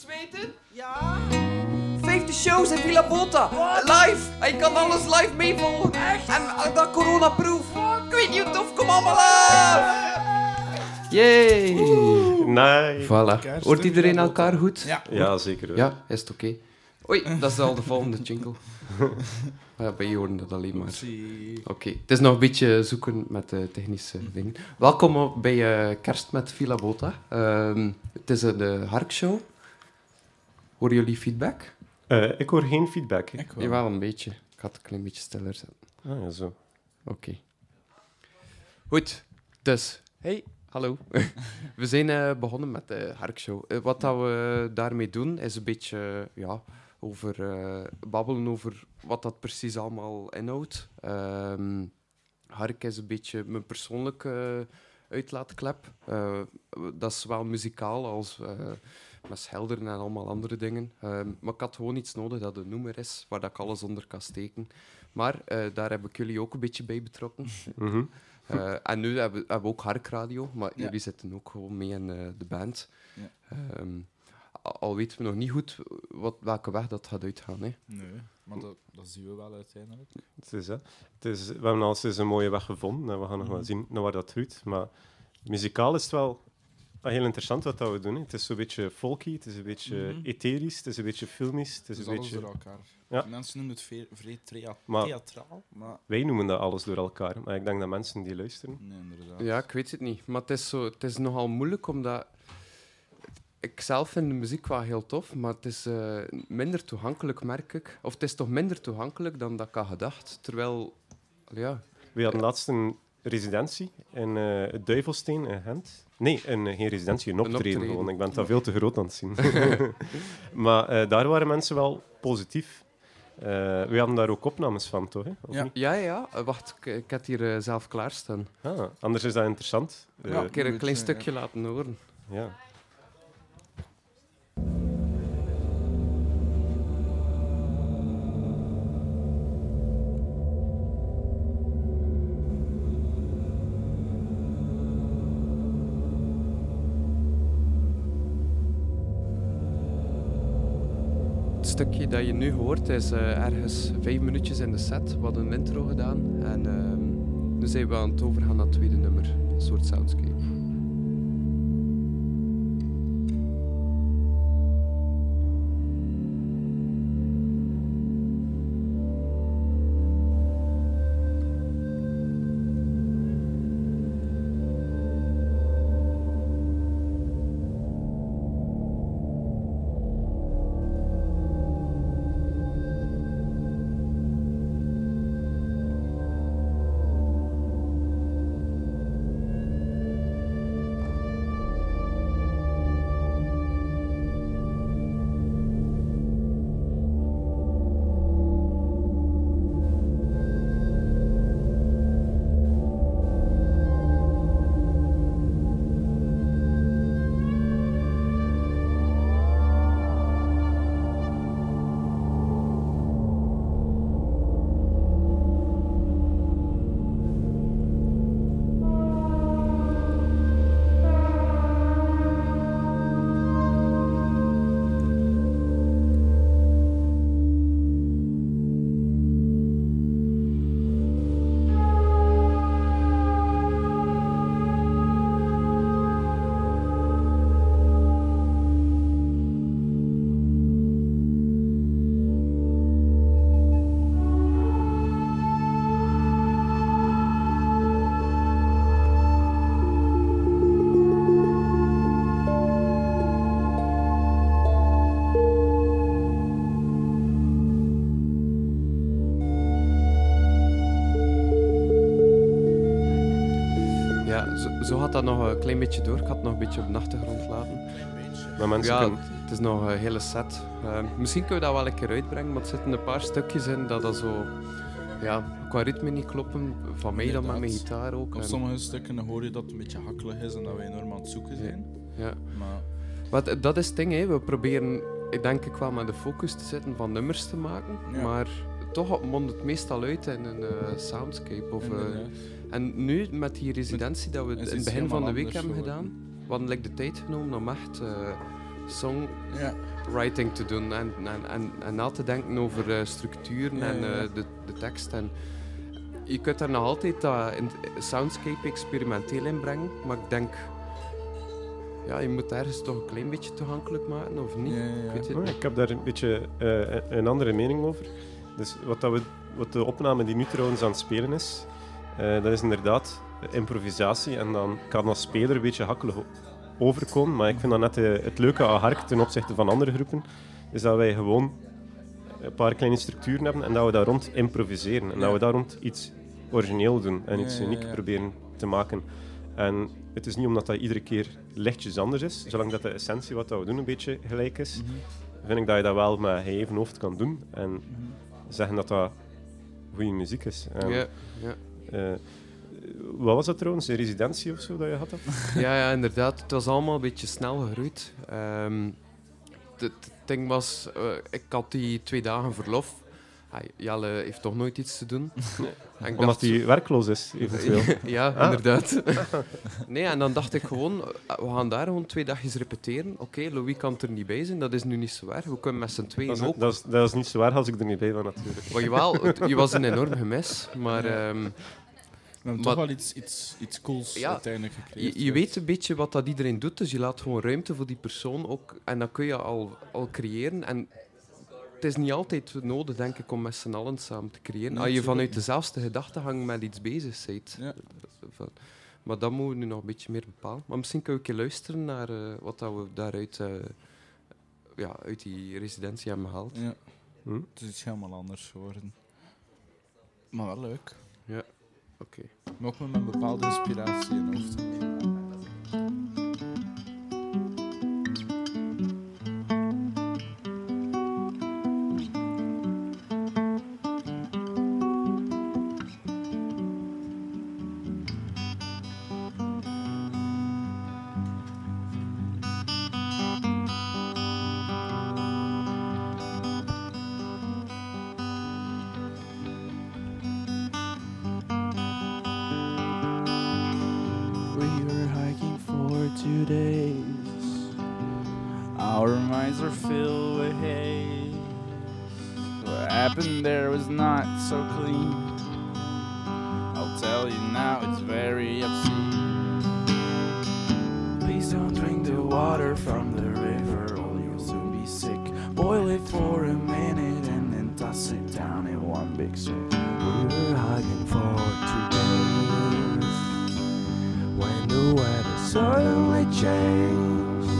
iets weten? Ja? 50 shows in Villa Bota. Live. En je kan alles live meevolgen. Echt? En uh, dat coronaproof. Ik weet niet hoe tof. Kom allemaal af. Yay. Nee. Voilà. Kerst Hoort iedereen elkaar goed? Ja. Ja, zeker. wel. Ja, is het oké. Oei, dat is al de volgende jingle. Ja, bij je horen dat alleen maar. Oké, het is nog een beetje zoeken met de technische dingen. Welkom op bij eh, Kerst met Villa Bota. Ehm, het is een Harkshow. Horen jullie feedback? Eh, ik hoor geen feedback. hè. Ik wel. Jawel, een beetje. Ik ga het een klein beetje stiller zetten. Ah, ja, zo. Oké. Goed, dus, hey, hallo. we zijn eh, begonnen met de Harkshow. Eh, wat dat we daarmee doen, is een beetje ja, over, eh, babbelen over wat dat precies allemaal inhoudt. Ehm Hark is een beetje mijn persoonlijke uitlaatklep. Eh, dat is wel muzikaal als eh, met schilderen en allemaal andere dingen. Ehm, maar ik had gewoon iets nodig dat een noemer is, waar dat ik alles onder kan steken. Maar eh, daar heb ik jullie ook een beetje bij betrokken. Mhm. Eh, en nu hebben, hebben we ook Harkradio, maar Ja. jullie zitten ook gewoon mee in eh, de band. Ja. Ehm, al, weten we nog niet goed wat, welke weg dat gaat uitgaan. Hè. Nee, maar dat, dat zien we wel uiteindelijk. Het is, hè. Het is, we hebben al eens een mooie weg gevonden en we gaan nog Mhm. wel zien naar waar dat groeit. Maar muzikaal is het wel heel interessant wat dat we doen. hè. Het is zo'n beetje folky, het is een beetje Mhm. etherisch, het is een beetje filmisch, het Het is een alles beetje... door elkaar. Ja. Mensen noemen het ve- vrij theatraal, maar Wij noemen dat alles door elkaar, maar ik denk dat mensen die luisteren... nee, inderdaad. Ja, ik weet het niet. Maar het is, zo, het is nogal moeilijk, omdat... Ik zelf vind de muziek wel heel tof, maar het is eh, minder toegankelijk, merk ik. Of het is toch minder toegankelijk dan dat ik had gedacht. Terwijl, ja... We hadden laatst een residentie in eh, het Duivelsteen in Gent. Nee, een, eh, geen residentie, een optreden, optreden. gewoon. Ik ben daar veel te groot aan het zien. maar eh, daar waren mensen wel positief. Eh, we hadden daar ook opnames van, toch? Hè? Of Ja. niet? Ja, ja. Wacht, ik, ik heb het hier zelf klaarstaan. Ah, anders is dat interessant. Ja. Een keer een klein je, stukje laten horen. ja. Dat je nu hoort is eh, ergens vijf minuutjes in de set. We hadden een intro gedaan en ehm, nu zijn we aan het overgaan naar het tweede nummer. Een soort soundscape. Gaat dat nog een klein beetje door. Ik had het nog een beetje op de achtergrond laten. Maar mensen Ja, kunnen... het is nog een hele set. Eh, misschien kunnen we dat wel een keer uitbrengen, maar er zitten een paar stukjes in dat dat zo... Ja, qua ritme niet kloppen. Van mij dan met mijn gitaar ook. Op en- sommige stukken hoor je dat het een beetje hakkelig is en dat we enorm aan het zoeken Ja. zijn. ja. Maar Wat, dat is het ding, hè. we proberen, ik denk ik wel met de focus te zitten van nummers te maken, Ja. maar toch mondt het meestal uit in een eh, soundscape. Of, eh, en nu met die residentie dat we in het begin van de week hebben geworden. gedaan, we hadden like, de tijd genomen om echt eh, songwriting te doen en, en, en, en na te denken over eh, structuren Ja, en ja, ja. eh, de, de tekst. En je kunt daar nog altijd dat in soundscape experimenteel in brengen, maar ik denk, ja, je moet ergens toch een klein beetje toegankelijk maken, of niet? Ja, ja, Ik weet het Oh, niet. ik heb daar een beetje eh, een andere mening over. Dus wat, dat we, wat de opname die nu trouwens aan het spelen is, eh, dat is inderdaad improvisatie. En dan kan als speler een beetje hakkelig overkomen. Maar ik vind dat net eh, het leuke aan Hark ten opzichte van andere groepen, is dat wij gewoon een paar kleine structuren hebben en dat we daar rond improviseren. En dat we daar rond iets origineel doen en iets ja, uniek proberen te maken. En het is niet omdat dat iedere keer lichtjes anders is, zolang dat de essentie wat dat we doen een beetje gelijk is, Mhm. vind ik dat je dat wel met even hoofd kan doen en Mhm. Zeggen dat dat goede muziek is. En, Ja, ja. eh, wat was dat trouwens? Een residentie of zo dat je had? Dat? Ja, ja, inderdaad. Het was allemaal een beetje snel gegroeid. Ehm, het het ding was, eh, ik had die twee dagen verlof. Ah, Jelle heeft toch nooit iets te doen. Omdat dacht hij werkloos is, eventueel. ja, Ah. inderdaad. nee, en dan dacht ik gewoon, we gaan daar gewoon twee dagjes repeteren. Oké, Louis kan er niet bij zijn, dat is nu niet zo erg. We kunnen met z'n tweeën Dat is, ook. dat, is, dat is niet zo waar als ik er niet bij ben, natuurlijk. Maar jawel, het- je was een enorm gemis. Maar ehm, We hebben Maar- toch wel iets, iets, iets cools Ja, uiteindelijk gecreëerd. je, je weet een beetje wat dat iedereen doet, dus je laat gewoon ruimte voor die persoon ook. En dat kun je al, al creëren. En het is niet altijd nodig, denk ik, om met z'n allen samen te creëren. Als je vanuit dezelfde gedachtegang met iets bezig bent. Ja. Maar dat moeten we nu nog een beetje meer bepalen. Maar misschien kunnen we een keer luisteren naar eh, wat dat we daaruit eh, ja, uit die residentie hebben gehaald. Ja, Hm? het is iets helemaal anders geworden. Maar wel leuk. Oké. Maar ook met een bepaalde inspiratie in hoofd. From the river, or you'll soon be sick. Boil it for a minute and then toss it down in one big sip. We were hiking for two days when the weather suddenly changed.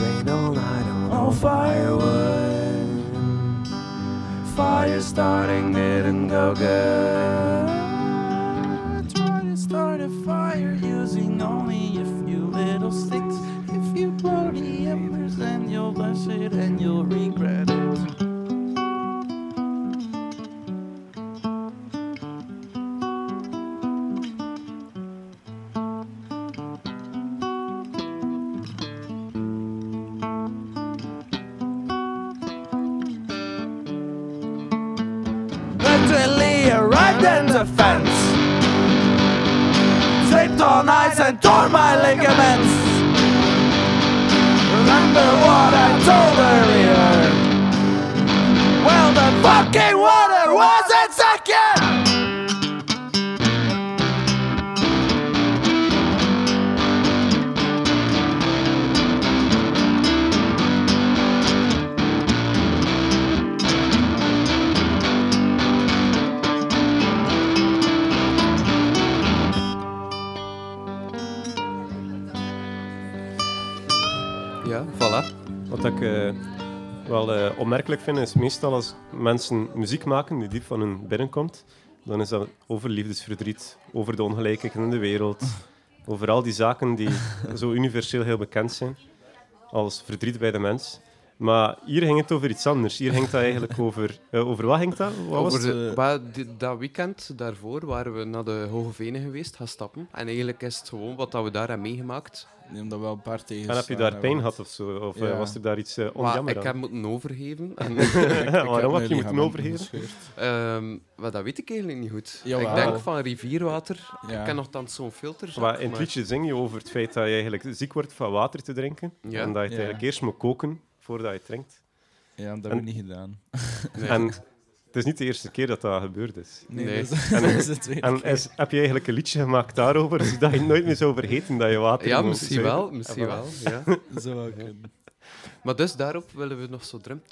Rain all night on all firewood. Fire starting didn't go good. Opmerkelijk vind, is meestal als mensen muziek maken die diep van hun binnenkomt, dan is dat over liefdesverdriet, over de ongelijkheid in de wereld, over al die zaken die zo universeel heel bekend zijn als verdriet bij de mens. Maar hier ging het over iets anders. Hier ging het eigenlijk over... eh, over wat ging dat? Wat was Over de, eh, dat weekend daarvoor waren we naar de Hoge Venen geweest, gaan stappen. En eigenlijk is het gewoon wat dat we daar hebben meegemaakt. Nee, omdat we wel een paar tegen. En heb je daar pijn gehad of zo? Of eh, Ja. was er daar iets uh, onjammer ik heb moeten overgeven. En, Waarom heb je moeten overgeven? ehm, maar dat weet ik eigenlijk niet goed. Jawel. Ik denk van rivierwater. Ja. Ik ken nogthans zo'n filter. Maar in het liedje zing je over het feit dat je eigenlijk ziek wordt van water te drinken. Ja. En dat je het Ja. eigenlijk eerst moet koken voordat je drinkt. Ja, dat En- hebben we niet gedaan. En het is niet de eerste keer dat dat gebeurd is. Nee, Nee. Dat, is, dat is de tweede En is- heb je eigenlijk een liedje gemaakt daarover, zodat je nooit meer zou vergeten dat je water Ja, misschien wel. Misschien En wel ja. Zou wel kunnen. Maar dus daarop willen we nog zo drum.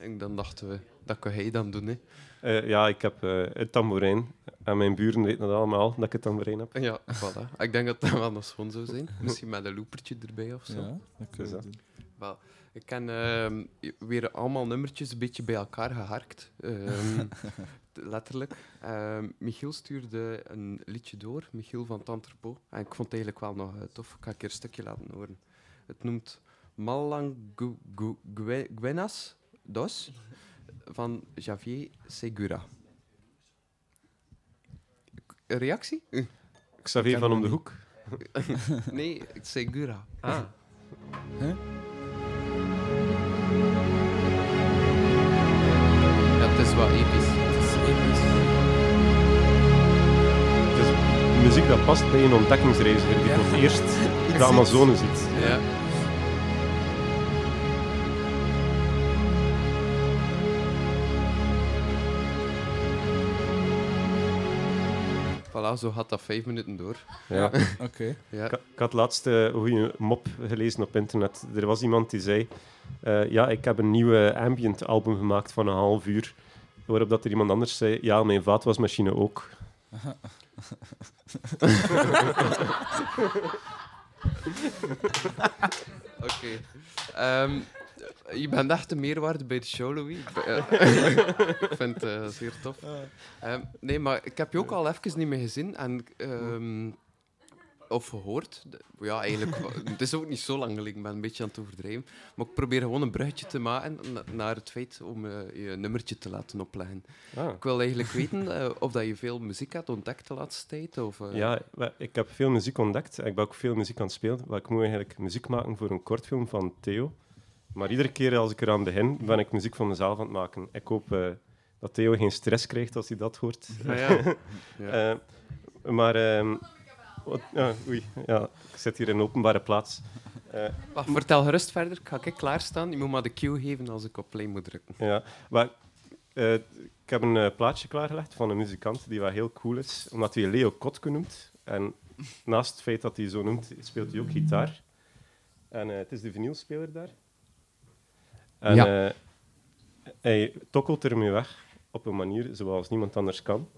En dan dachten we, dat kan hij dan doen. Hè. Eh, ja, ik heb eh een tamboerijn. En mijn buren weten dat allemaal, dat ik een tamboerijn heb. Ja, voilà. Ik denk dat dat wel nog schoon zou zijn. Misschien met een loopertje erbij of zo. Ja, dat doen. Wel, ik ken ehm, weer allemaal nummertjes een beetje bij elkaar geharkt. Ehm, letterlijk. Ehm, Michiel stuurde een liedje door, Michiel van Tanterpo. En ik vond het eigenlijk wel nog eh, tof. Ik ga een keer een stukje laten horen. Het noemt Malanguenas dos van Javier Segura. Een reactie? Xavier ken van hem om de hoek. Nee, Segura. Ah. Ja, het is wel episch. Het is episch. Het is muziek dat past bij een ontdekkingsreiziger die Ja. voor het eerst de Amazone ziet. Ja. Voilà, zo gaat dat vijf minuten door. Ja. Oké. Ja. Ik, ik had laatst eh, een goede mop gelezen op internet. Er was iemand die zei: eh, Ja, ik heb een nieuwe ambient album gemaakt van een half uur. Waarop dat er iemand anders zei: Ja, mijn vaatwasmachine ook. Oké. Ehm, je bent echt de meerwaarde bij de show, Louis. Ik eh, vind het eh, zeer tof. Ehm, nee, maar ik heb je ook al even niet meer gezien. En, ehm, of gehoord. Ja, eigenlijk. Het is ook niet zo lang geleden. Ik ben een beetje aan het overdrijven. Maar ik probeer gewoon een bruggetje te maken na- naar het feit om eh, je nummertje te laten opleggen. Ah. Ik wil eigenlijk weten eh, of dat je veel muziek hebt ontdekt de laatste tijd. Of, Ja, ik heb veel muziek ontdekt. Ik ben ook veel muziek aan het spelen. Maar ik moet eigenlijk muziek maken voor een kortfilm van Theo. Maar iedere keer als ik eraan begin, ben ik muziek van mezelf aan het maken. Ik hoop eh, dat Theo geen stress krijgt als hij dat hoort. Ah, ja. Ja. Eh, maar... ehm, wat, ja, oei, ja, ik zit hier in een openbare plaats. Eh, Wacht, vertel gerust verder. Ik ga ik klaarstaan. Je moet maar de cue geven als ik op play moet drukken. Ja, maar eh, ik heb een plaatje klaargelegd van een muzikant die wel heel cool is, omdat hij Leo Kotke noemt. En naast het feit dat hij zo noemt, speelt hij ook gitaar. En eh, het is de vinylspeler daar. En Ja. eh, hij tokkelt ermee weg op een manier zoals niemand anders kan.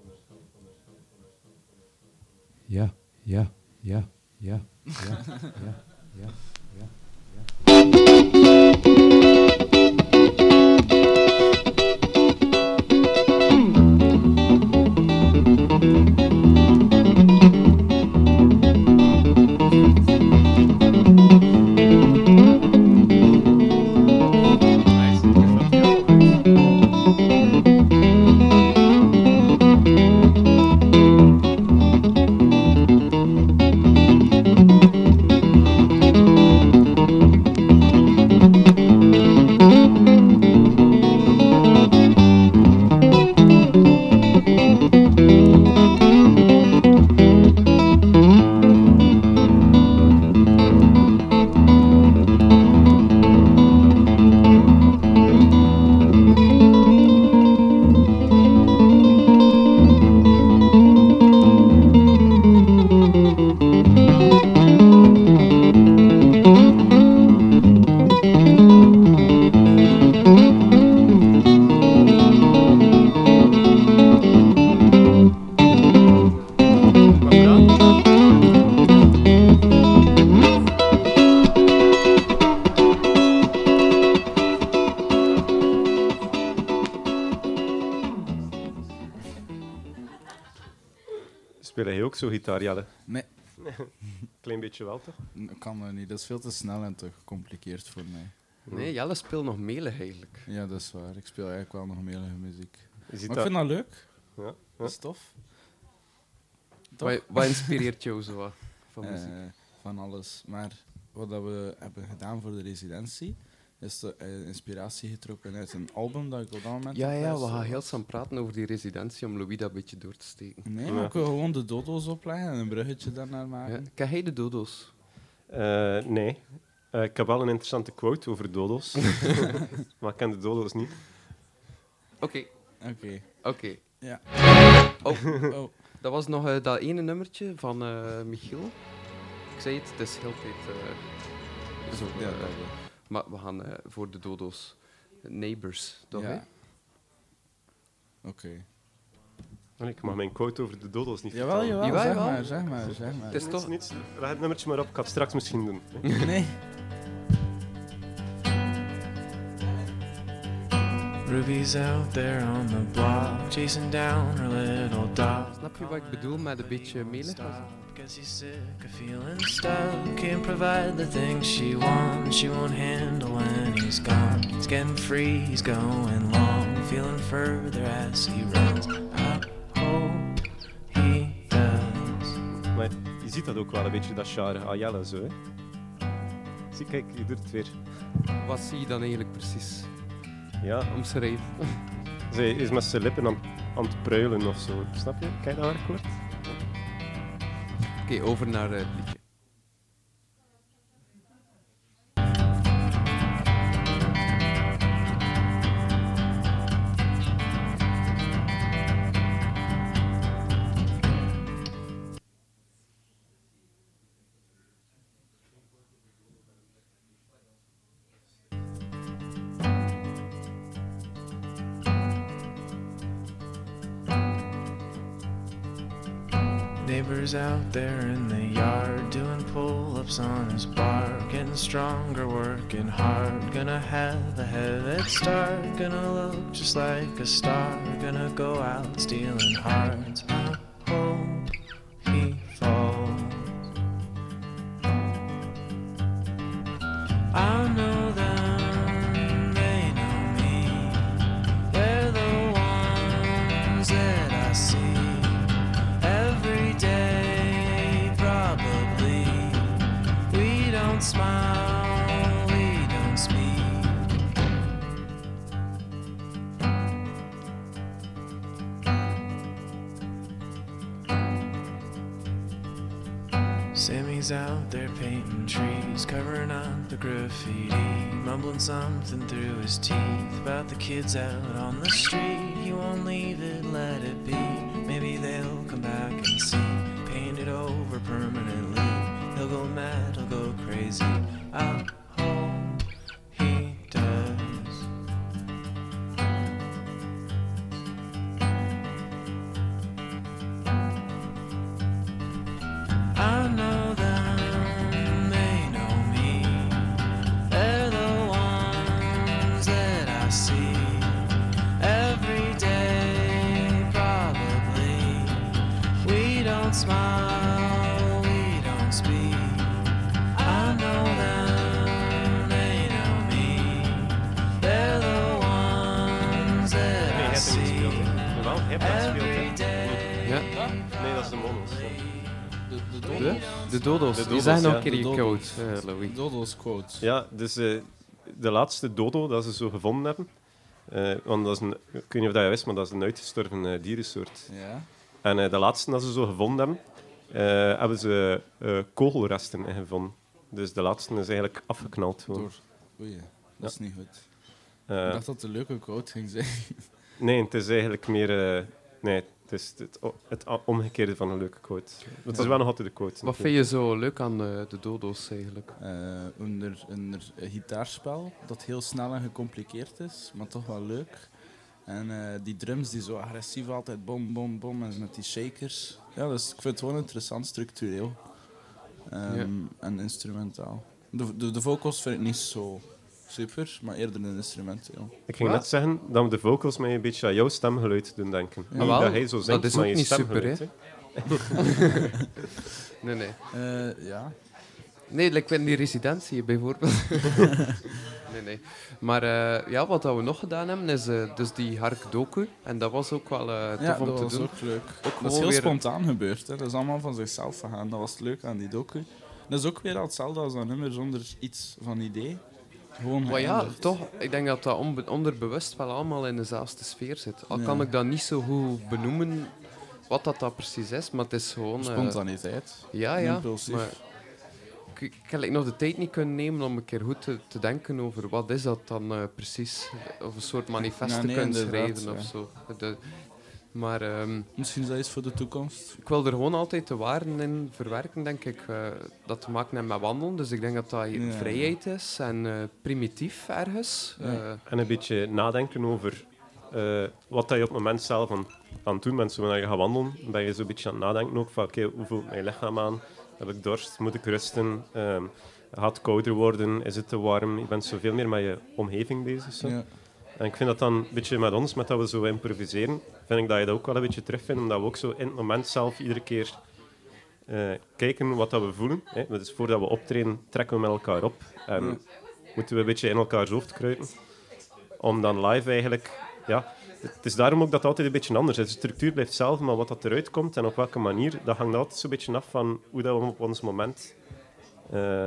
Ja, ja, ja, ja, ja, ja, ja, ja. Zo gitaar, Jelle? Nee, Klein beetje wel, toch? dat kan dat niet. Dat is veel te snel en te gecompliceerd voor mij. Nee, Jelle speelt nog melig eigenlijk. Ja, dat is waar. Ik speel eigenlijk wel nog melige muziek. Maar ik dat... vind dat leuk. Ja, ja. Dat is tof. Wat, wat inspireert jou zo wat van muziek? Eh, van alles. Maar wat dat we hebben gedaan voor de residentie, is de eh, inspiratie getrokken uit een album dat ik op dat moment ja, ja, we gaan heel snel praten over die residentie om Louis dat een beetje door te steken. Nee, maar Ja. ik wil gewoon de dodo's opleggen en een bruggetje daarnaar Ja. maken. Ken jij de dodo's? Eh, nee. Eh, ik heb wel een interessante quote over dodo's. maar ik ken de dodo's niet. Oké, Oké. oké. Ja. Oh, Oh, dat was nog eh, dat ene nummertje van eh, Michiel. Ik zei het, het is heel tijd eh, zo. ja, maar we gaan eh, voor de dodo's. Neighbors, toch? ja. Oké. En ik mag mijn quote over de dodo's niet Jawel, vertellen. jawel, Jawel, zeg jawel. maar, zeg maar, zeg maar. Het is toch- niets. Leg het nummertje maar op. Ik ga het straks misschien doen. Nee. Ruby's out there on the block, chasing down her little dog. Snap je wat ik bedoel met een beetje melig? Cause he's sick of feeling stuck. Can't provide the things she wants. She won't handle when he's gone. He's getting free, he's going long. Feeling further as he runs. I hope he does. Maar je ziet dat ook wel een beetje, dat Shara Ayala zo. Hè. Zie, kijk, je doet het weer. Wat zie je dan eigenlijk precies? Ja, Omschrijf. zij is met zijn lippen aan, aan het pruilen of zo. Snap je? Kijk naar haar akkoord. Oké, over naar eh, out there in the yard doing pull ups on his bar. Getting stronger, working hard. Gonna have a head start. Gonna look just like a star. Gonna go out stealing hearts. Out there painting trees, covering up the graffiti, mumbling something through his teeth about the kids out on the street. He won't leave it, let it be. Maybe they'll come back and see. Paint it over permanently. He'll go mad, he'll go crazy. I De je dodo's. quote, eh, Louis. Dodo's quotes. Ja, dus eh, de laatste dodo dat ze zo gevonden hebben. eh, want dat is een, ik weet niet of dat je wist, maar dat is een uitgestorven eh, dierensoort. Ja. En eh, de laatste dat ze zo gevonden hebben, eh, hebben ze eh, kogelresten in gevonden. Dus de laatste is eigenlijk afgeknald. Gewoon. Door. Oei, dat is niet goed. Eh, Ik dacht dat het een leuke quote ging zijn. nee, het is eigenlijk meer... eh, nee, het is het, het omgekeerde van een leuke quote. Het is Ja. wel nog altijd de quote. Wat vind je zo leuk aan eh, de dodo's eigenlijk? Eh, een, een, een gitaarspel dat heel snel en gecompliceerd is, maar toch wel leuk. En eh, die drums die zo agressief altijd bom, bom, bom en met die shakers. Ja, dus ik vind het gewoon interessant structureel Ehm, Ja. en instrumentaal. De, de, de vocals vind ik niet zo super, maar eerder een instrumenteel. Ik ging net zeggen dat de vocals mij een beetje aan jouw stemgeluid doen denken. Ja. Niet wel, dat hij zo dat zingt, is ook je niet super, hè? Nee, nee. Eh, ja. Nee, like in die residentie bijvoorbeeld. nee, nee. Maar eh, ja, wat dat we nog gedaan hebben, is eh, dus die Hark Doku. En dat was ook wel eh, tof Ja, om dat te was doen. ook leuk. Ook Dat is heel weer- spontaan gebeurd. Hè. Dat is allemaal van zichzelf gegaan. Dat was het leuke aan die docu. Dat is ook weer al hetzelfde als dat nummer zonder iets van idee. Gewoon Maar ja, toch, ik denk dat dat onderbewust wel allemaal in dezelfde sfeer zit. Al Ja. kan ik dat niet zo goed benoemen wat dat, dat precies is, maar het is gewoon... eh, Spontaniteit. ja, ja. impulsief. Maar ik, ik heb like, nog de tijd niet kunnen nemen om een keer goed te, te denken over wat is dat dan eh, precies. Of een soort manifest Ja, te kunnen schrijven ja. of zo. De- maar ehm, Misschien is dat iets voor de toekomst. ik wil er gewoon altijd de waarden in verwerken, denk ik. eh, dat te maken heeft met wandelen. Dus ik denk dat dat Ja. vrijheid is en eh, primitief ergens. Ja. Eh, En een beetje nadenken over eh, wat dat je op het moment zelf aan, aan het doen bent. Wanneer je gaat wandelen, ben je zo'n beetje aan het nadenken ook van oké, hoe voelt mijn lichaam aan? Heb ik dorst? Moet ik rusten? Ehm, gaat het kouder worden? Is het te warm? Je bent zoveel meer met je omgeving bezig. Zo. Ja. En ik vind dat dan een beetje met ons, met dat we zo improviseren, vind ik dat je dat ook wel een beetje terugvindt, omdat we ook zo in het moment zelf iedere keer eh, kijken wat dat we voelen. Hè. Dus voordat we optreden, trekken we met elkaar op en moeten we een beetje in elkaars hoofd kruipen. Om dan live eigenlijk... Ja, het is daarom ook dat het altijd een beetje anders is. De structuur blijft hetzelfde, maar wat dat eruit komt en op welke manier, dat hangt altijd zo'n beetje af van hoe dat we op ons moment eh,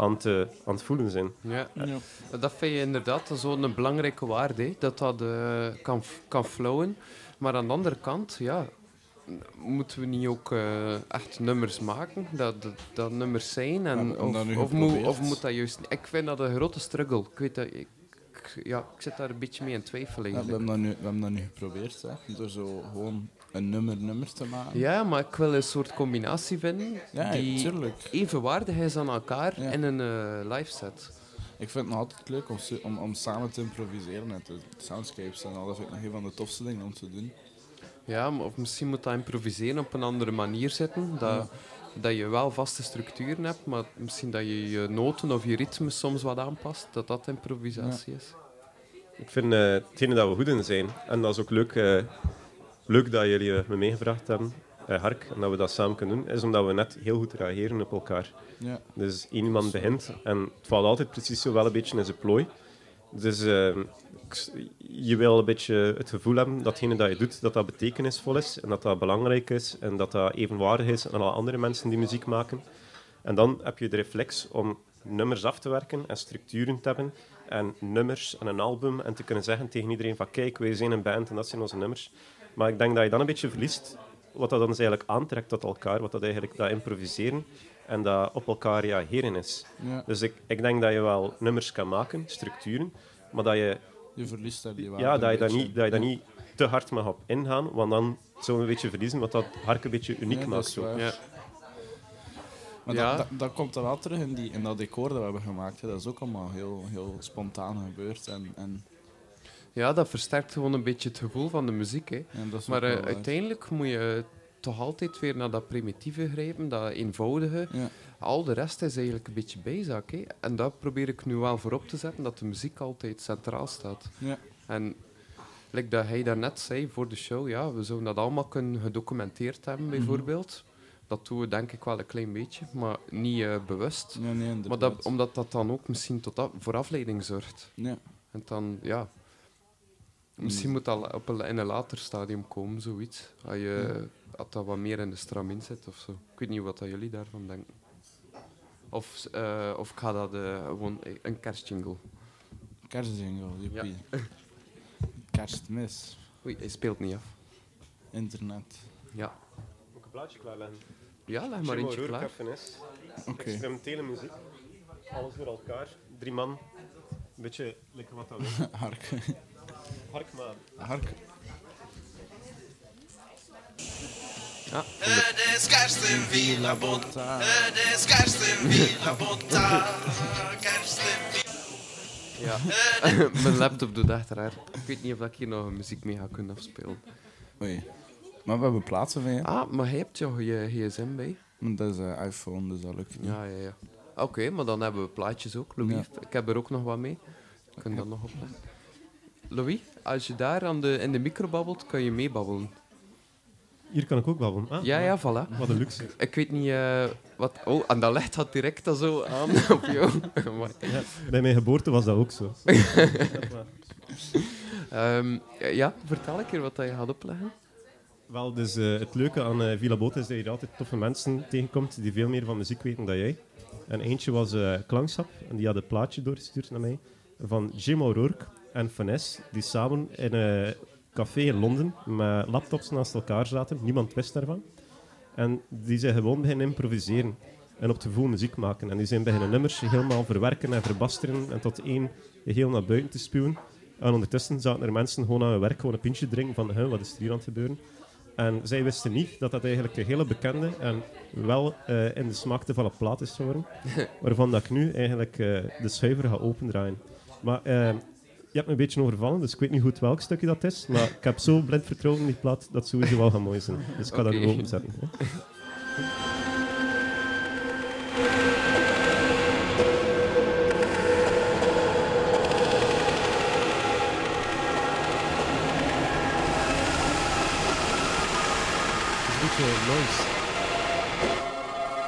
aan, het, eh, aan het voelen zijn. ja. Ja. Dat vind je inderdaad zo'n belangrijke waarde, hè, dat dat eh, kan, kan flowen. Maar aan de andere kant, ja, moeten we niet ook eh, echt nummers maken, dat, dat, dat nummers zijn? En, of, dat of, moet, of moet dat juist niet? Ik vind dat een grote struggle. Ik weet dat, ik, ja, ik zit daar een beetje mee in twijfel Ja, we, hebben dat nu, we hebben dat nu geprobeerd, hè. door zo gewoon een nummer-nummer te maken. Ja, maar ik wil een soort combinatie vinden Ja, die tuurlijk. evenwaardig is aan elkaar Ja. in een eh, live set. Ik vind het nog altijd leuk om, om, om samen te improviseren met de soundscapes en al. Dat vind ik nog een van de tofste dingen om te doen. Ja, maar of misschien moet dat improviseren op een andere manier zitten. Dat, dat je wel vaste structuren hebt, maar misschien dat je je noten of je ritme soms wat aanpast. Dat dat improvisatie is. Ik vind eh hetgene dat we goed in zijn, en dat is ook leuk, eh, leuk dat jullie eh, me meegevraagd hebben, eh, Hark, en dat we dat samen kunnen doen, is omdat we net heel goed reageren op elkaar. Ja. Dus één iemand begint en het valt altijd precies zo wel een beetje in zijn plooi. Dus eh, s- je wil een beetje het gevoel hebben dat hetgene dat je doet, dat dat betekenisvol is en dat dat belangrijk is en dat dat evenwaardig is aan alle andere mensen die muziek maken. En dan heb je de reflex om nummers af te werken en structuren te hebben en nummers en een album en te kunnen zeggen tegen iedereen van kijk, wij zijn een band en dat zijn onze nummers. Maar ik denk dat je dan een beetje verliest wat dat dan dus eigenlijk aantrekt tot elkaar, wat dat eigenlijk dat improviseren en dat op elkaar reageren is. ja. Dus ik, ik denk dat je wel nummers kan maken, structuren, maar dat je, Je verliest daar die waarde ja, dat je, daar niet, dat je daar Ja. niet te hard mag op ingaan, want dan je een beetje verliezen wat dat Hark een beetje uniek Ja, dat maakt. Zo. Ja. Maar Ja. dat, dat, dat komt er wel terug in, die, in dat decor dat we hebben gemaakt. Hè. Dat is ook allemaal heel, heel spontaan gebeurd. En, en, ja, dat versterkt gewoon een beetje het gevoel van de muziek. Hè. Maar eh, uiteindelijk moet je toch altijd weer naar dat primitieve grijpen, dat eenvoudige. Ja. Al de rest is eigenlijk een beetje bijzaak. Hè. En dat probeer ik nu wel voorop te zetten, dat de muziek altijd centraal staat. Ja. En like dat hij daarnet zei voor de show, ja, we zouden dat allemaal kunnen gedocumenteerd hebben, Mhm. bijvoorbeeld. Dat doen we denk ik wel een klein beetje, maar niet eh, bewust. Ja, nee, Maar dat, omdat dat dan ook misschien tot af- voor afleiding zorgt. Ja. En dan, ja... Misschien moet dat op een, in een later stadium komen, zoiets. Als, je, als dat wat meer in de stramien zit of zo. Ik weet niet wat dat jullie daarvan denken. Of, eh, of ik ga dat eh, gewoon een kerstjingle. Kerstjingle, joepie. Kerstmis. Oei, hij speelt niet af. Internet. Ja, Moet ik een plaatje klaarleggen? ja leg maar eentje klaar. is. Oké. Experimentele muziek. Alles door elkaar. Drie man. Een beetje lekker wat dat wil. Hark. Hark maar. Hark. Ja, Het is kerst in Villa Botta. Het is kerst in Villa Botta. Ja. Mijn laptop doet echt raar. Ik weet niet of ik hier nog een muziek mee ga kunnen afspelen. Oei. Maar we hebben plaatsen van je. Ah, maar hij hebt je, je gsm bij. Want Dat is een iPhone, dus dat lukt niet. Ja, ja, ja. Oké, maar dan hebben we plaatjes ook, Louis. Ja. Ik heb er ook nog wat mee. Ik kan dat nog opleggen. Louis, als je daar aan de, in de micro babbelt, kan je meebabbelen. Hier kan ik ook wonen. Ah, Ja, ja, voilà. Wat een luxe. Ik weet niet eh, wat... Oh, en dat licht had direct al zo aan op jou. Ja, bij mijn geboorte was dat ook zo. ehm, ja, vertel een keer wat dat je gaat opleggen. Wel, dus eh, het leuke aan eh, Villa Boot is dat je er altijd toffe mensen tegenkomt die veel meer van muziek weten dan jij. En eentje was Klanksap, en die had een plaatje doorgestuurd naar mij, van Jim O'Rourke en Finesse, die samen in een café in Londen met laptops naast elkaar zaten. Niemand wist daarvan. En die zijn gewoon beginnen improviseren en op te gevoel muziek maken. En die zijn beginnen nummers helemaal verwerken en verbasteren en tot één geheel naar buiten te spuwen. En ondertussen zaten er mensen gewoon aan hun werk gewoon een pintje drinken van "Huh, wat is er hier aan het gebeuren. En zij wisten niet dat dat eigenlijk een hele bekende en wel eh, in de smaak te vallen plaat is geworden. waarvan dat ik nu eigenlijk eh, de schuiver ga opendraaien. Maar eh, je hebt me een beetje overvallen, dus ik weet niet goed welk stukje dat is. Maar ik heb zo blind vertrouwen in die plaat dat het sowieso wel gaat mooi zijn. Dus ik ga dat Oké. nu openzetten. hè. Het is een beetje noise.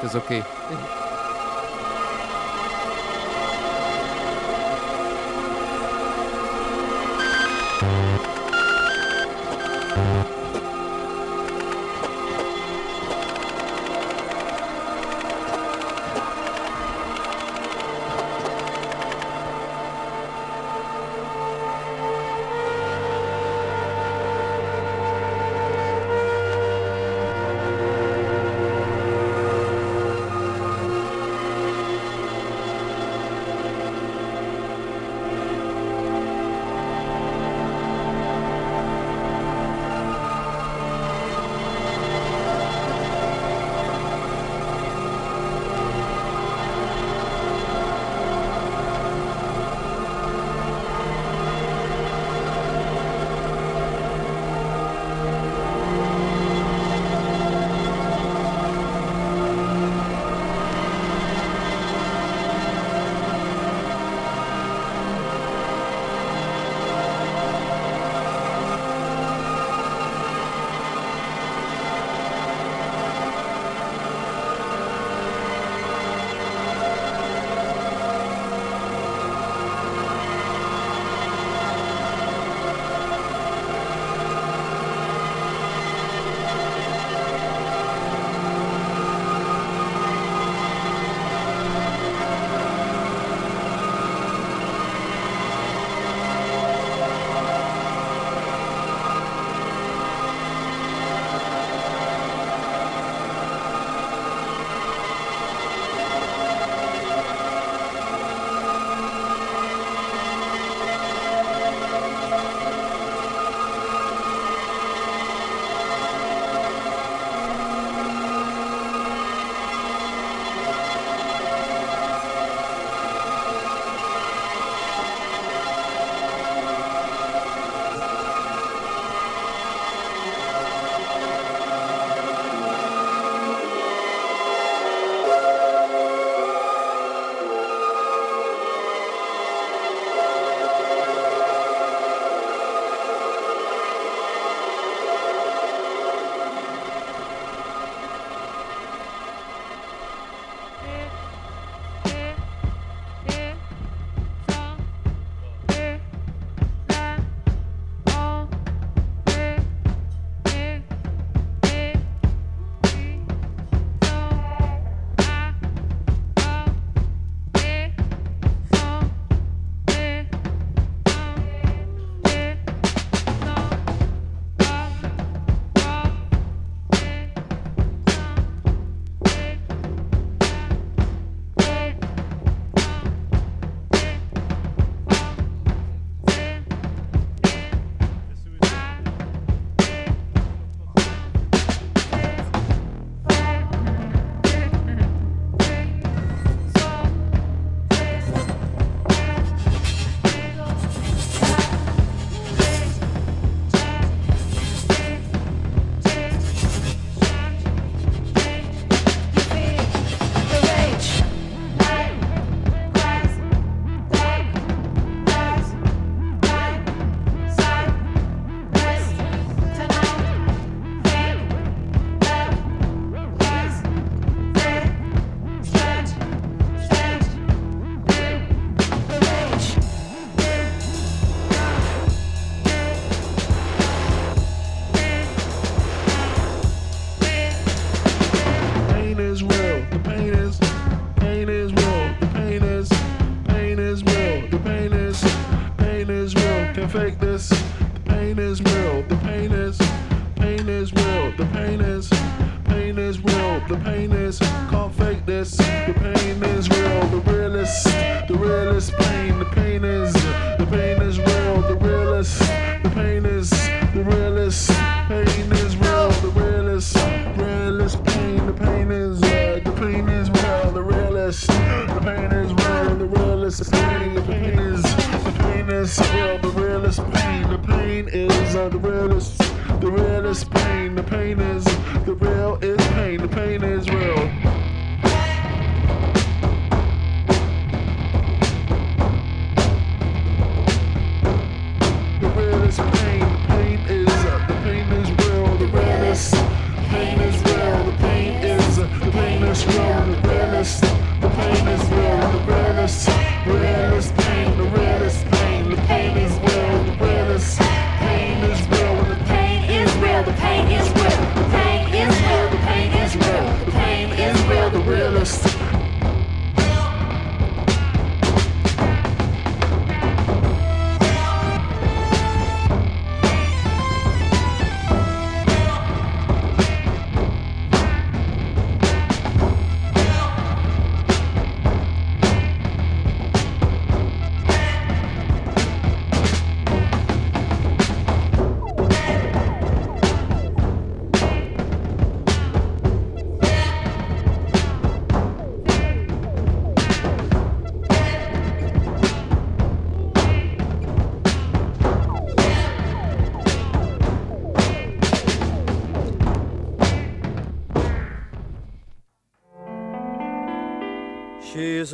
Het is oké.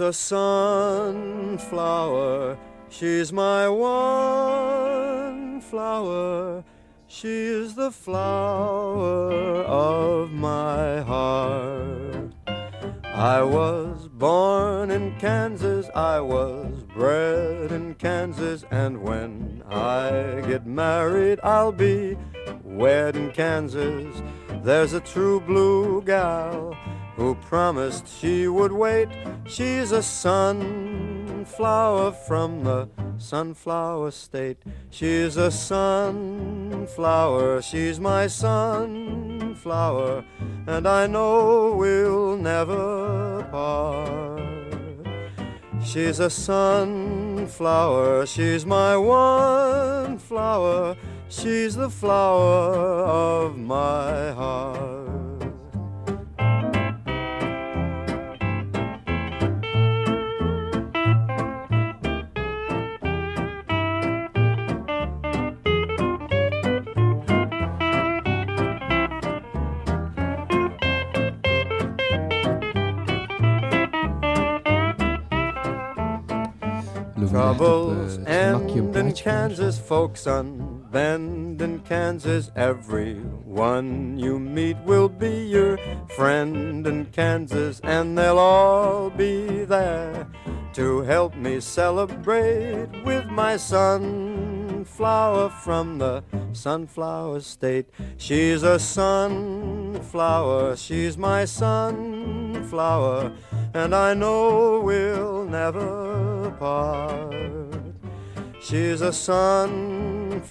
A sunflower, she's my one flower. She is the flower of my heart. I was born in Kansas, I was bred in Kansas, and when I get married, I'll be wed in Kansas. There's a true blue gal who promised she would wait. She's a sunflower from the sunflower state. She's a sunflower, she's my sunflower, and I know we'll never part. She's a sunflower, she's my one flower, she's the flower of my heart. Troubles end in Kansas, folks unbend in Kansas. Everyone you meet will be your friend in Kansas, and they'll all be there to help me celebrate with my sunflower from the sunflower state. She's a sunflower, she's my sunflower, and I know we'll never part. She's a sunflower,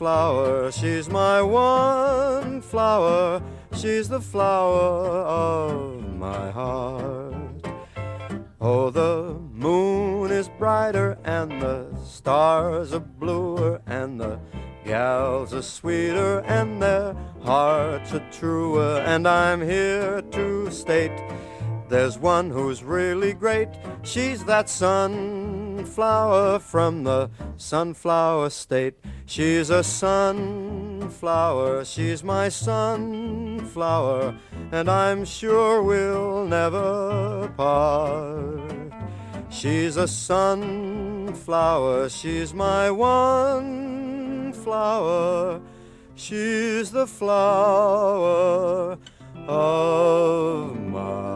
she's my one flower, she's the flower of my heart. Oh, the moon is brighter and the stars are bluer and the gals are sweeter and their hearts are truer. And I'm here to state there's one who's really great. She's that sunflower from the sunflower state. She's a sunflower, she's my sunflower, and I'm sure we'll never part. She's a sunflower, she's my one flower, she's the flower of my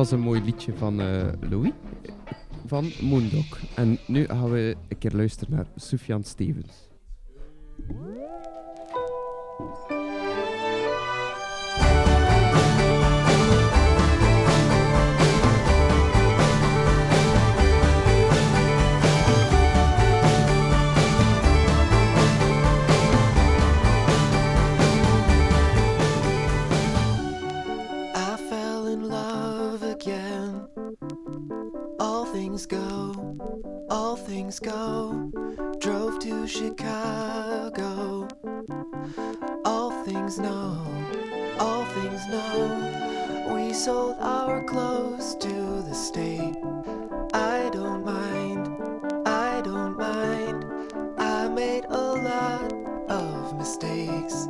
was een mooi liedje van eh, Louis van Moondog. En nu gaan we een keer luisteren naar Sufjan Stevens. Things go. Drove to Chicago. All things know, all things know. We sold our clothes to the state. I don't mind, I don't mind. I made a lot of mistakes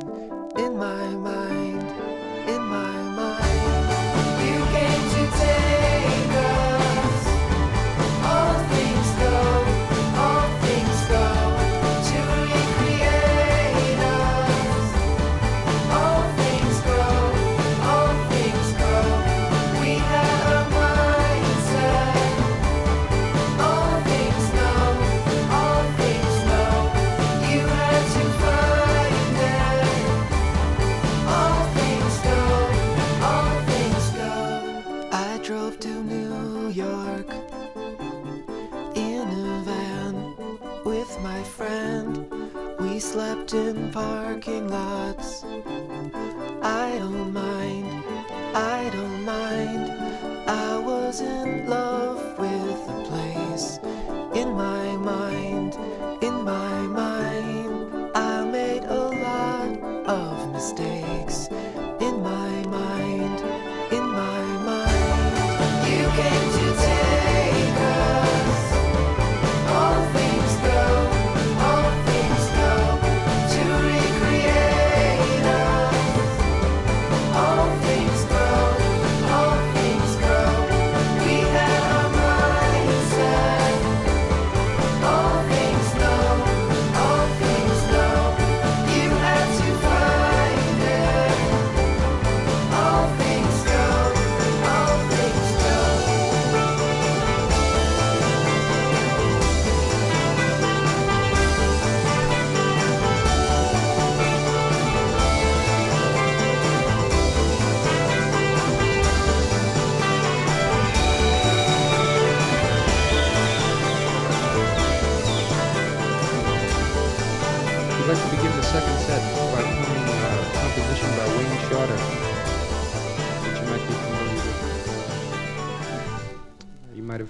hearts.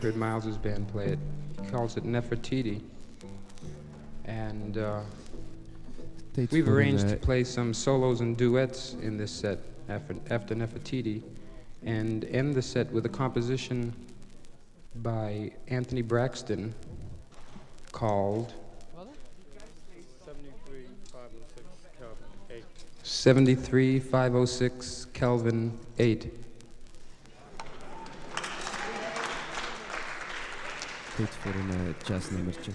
With. You might have heard Miles's band play it. He calls it Nefertiti. And uh, we've arranged to play some solos and duets in this set after, after Nefertiti and end the set with a composition by Anthony Braxton called 73506 Kelvin 8. tijd voor een eh, jazznummertje.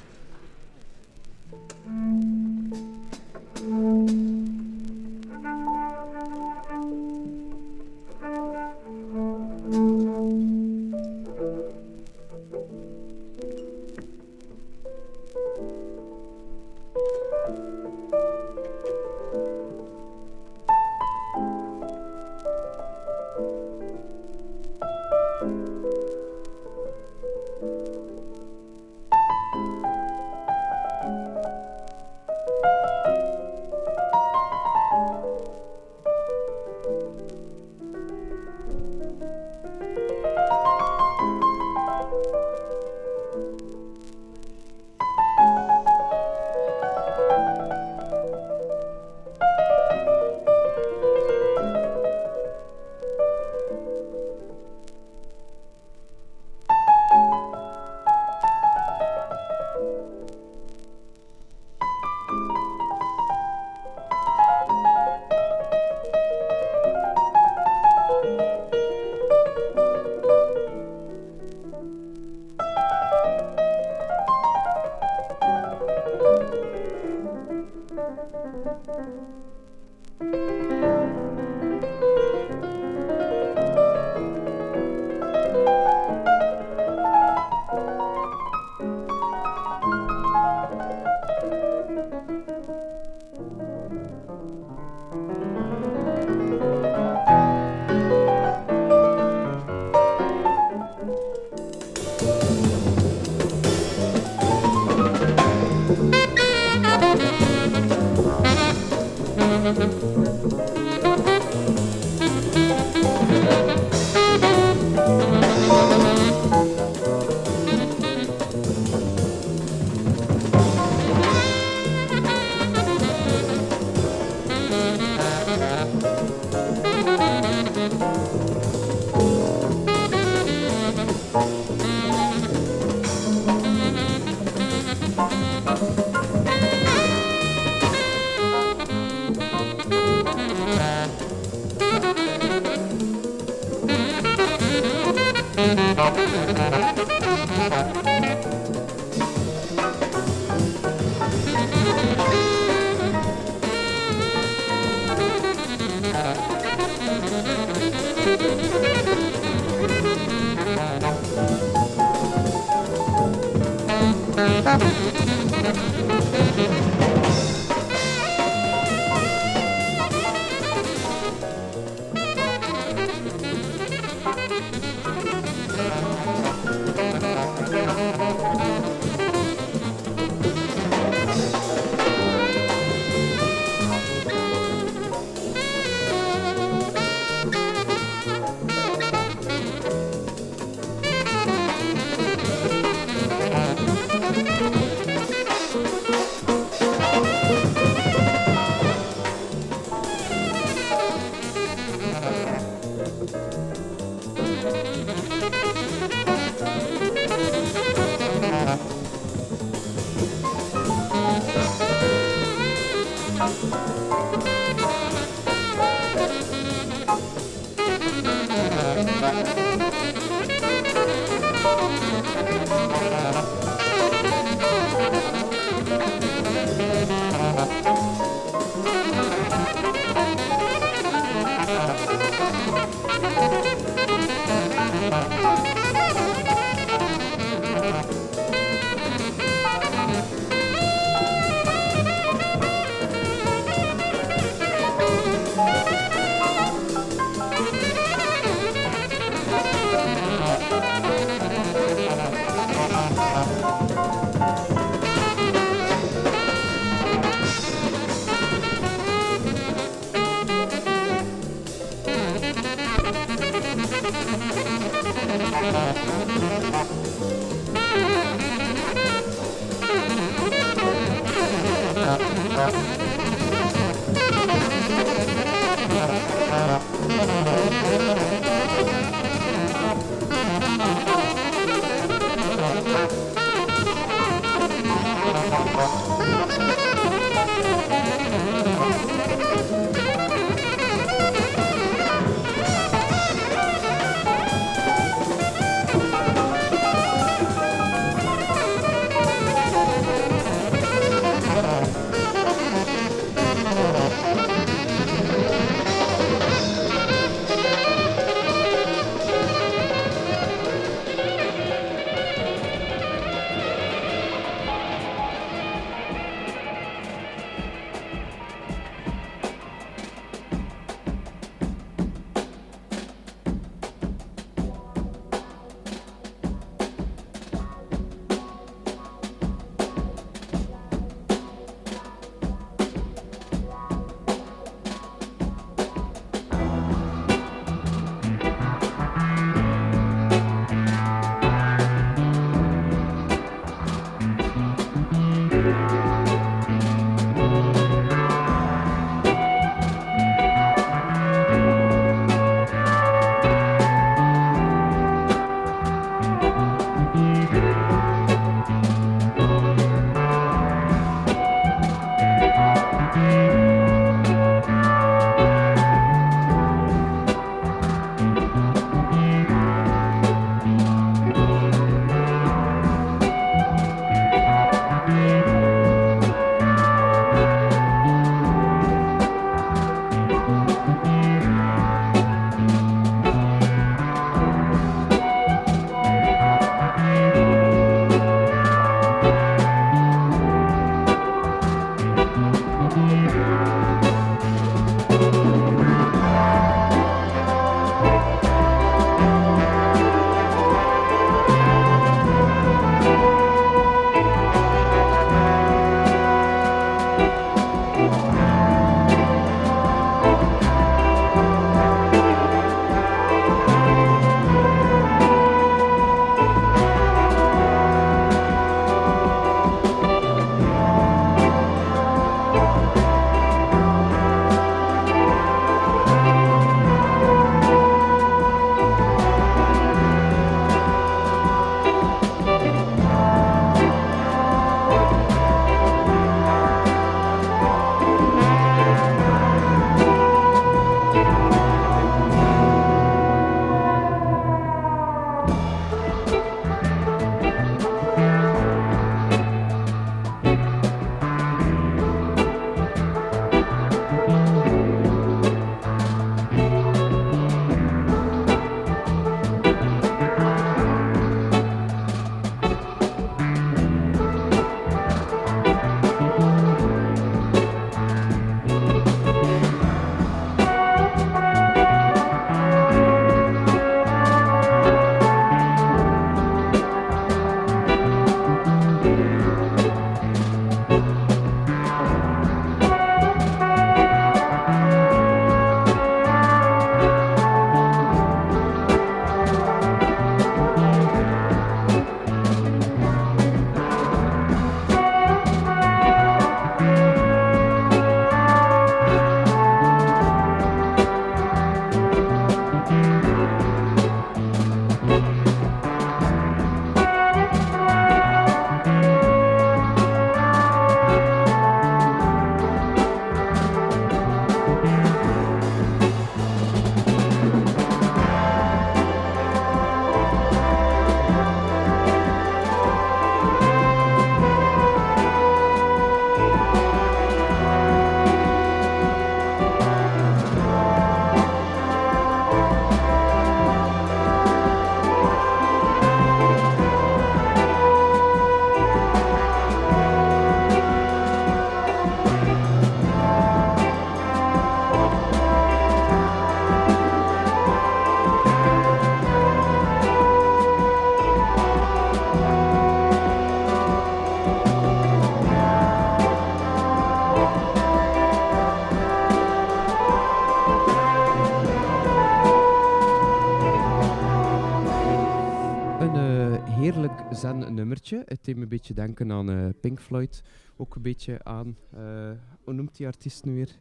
Een beetje denken aan eh, Pink Floyd. Ook een beetje aan, eh, hoe noemt die artiest nu weer?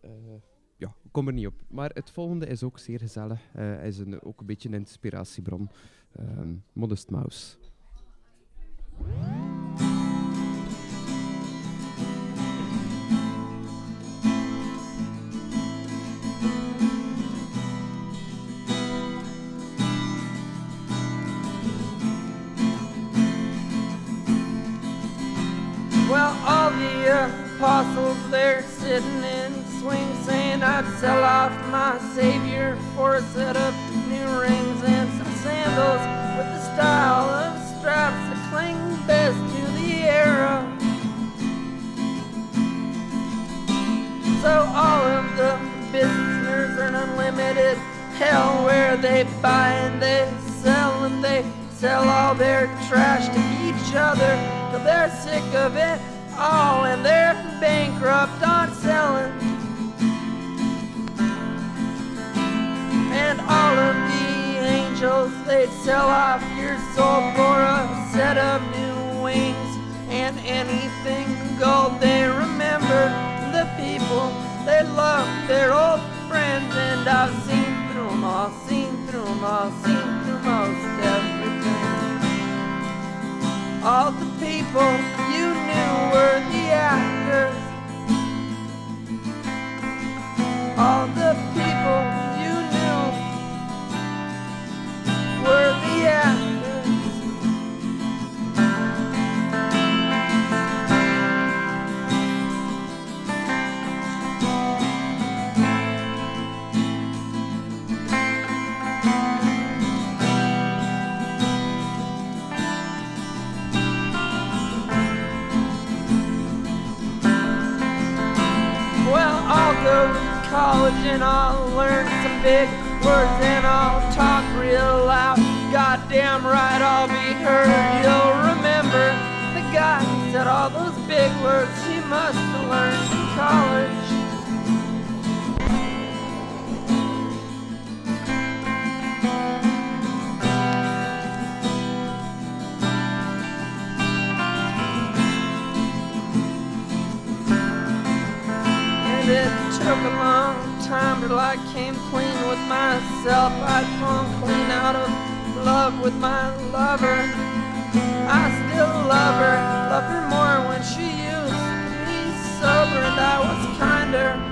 Eh, ja, kom er niet op. Maar het volgende is ook zeer gezellig. Hij is een, ook een beetje een inspiratiebron. Ehm, Modest Mouse. There sitting in swing saying I'd sell off my Savior for a set of new rings and some sandals with the style of straps that cling best to the era. So all of the business earn unlimited hell where they buy and they sell and they sell all their trash to each other till they're sick of it all and they're bankrupt on selling. And all of the angels they'd sell off your soul for a set of new wings and anything gold they remember the people they love their old friends and I've seen through 'em all seen through 'em all seen through most all the people you knew were the actors. All the people college and I'll learn some big words and I'll talk real loud. Goddamn right, I'll be heard. You'll remember the guy said all those big words he must have learned in college. Took a long time till I came clean with myself. I'd clean out of love with my lover. I still love her, love her more when she used to be sober and I was kinder.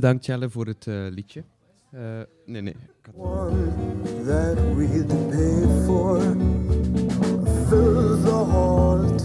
bedankt Jelle voor het uh, liedje. Uh, nee, nee. One that we pay for fills the heart.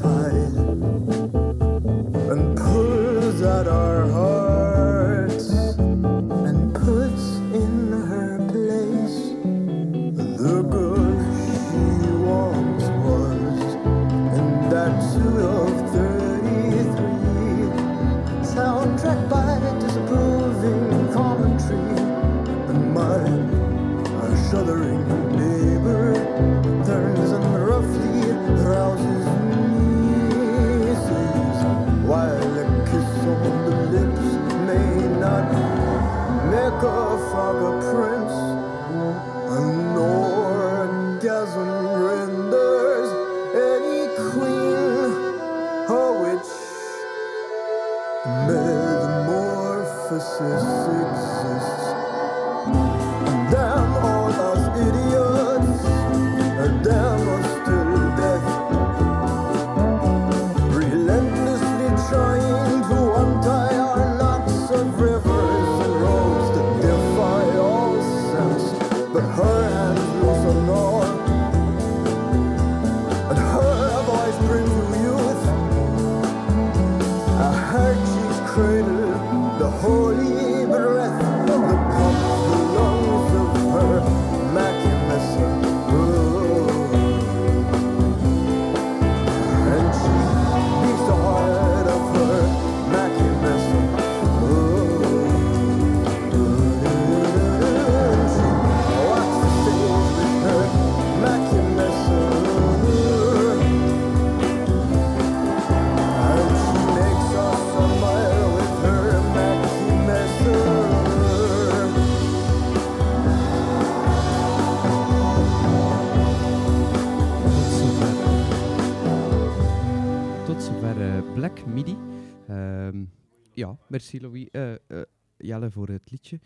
Voor het liedje.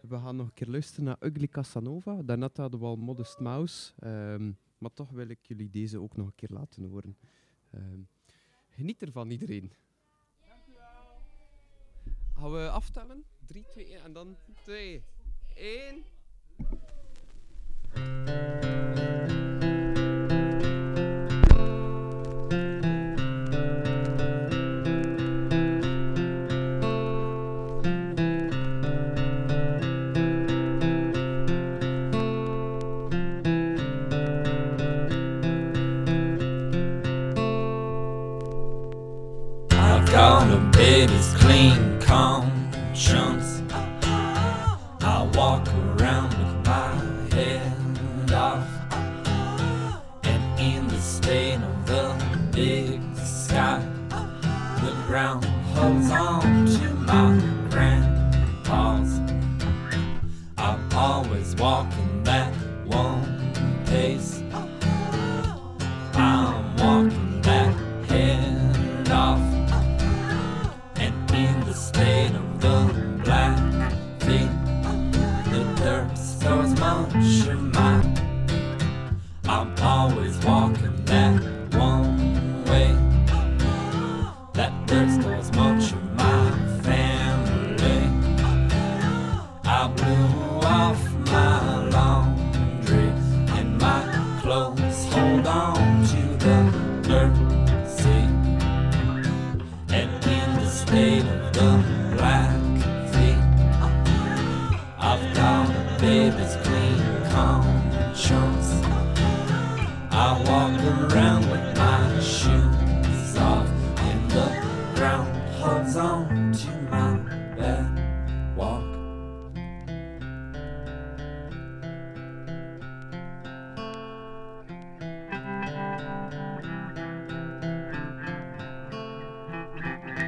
We gaan nog een keer luisteren naar Ugly Casanova. Daarnet hadden we al Modest Mouse. Um, maar toch wil ik jullie deze ook nog een keer laten horen. Um, geniet ervan iedereen. Dankjewel. Gaan we aftellen? 3, 2, 1 en dan 2, 1.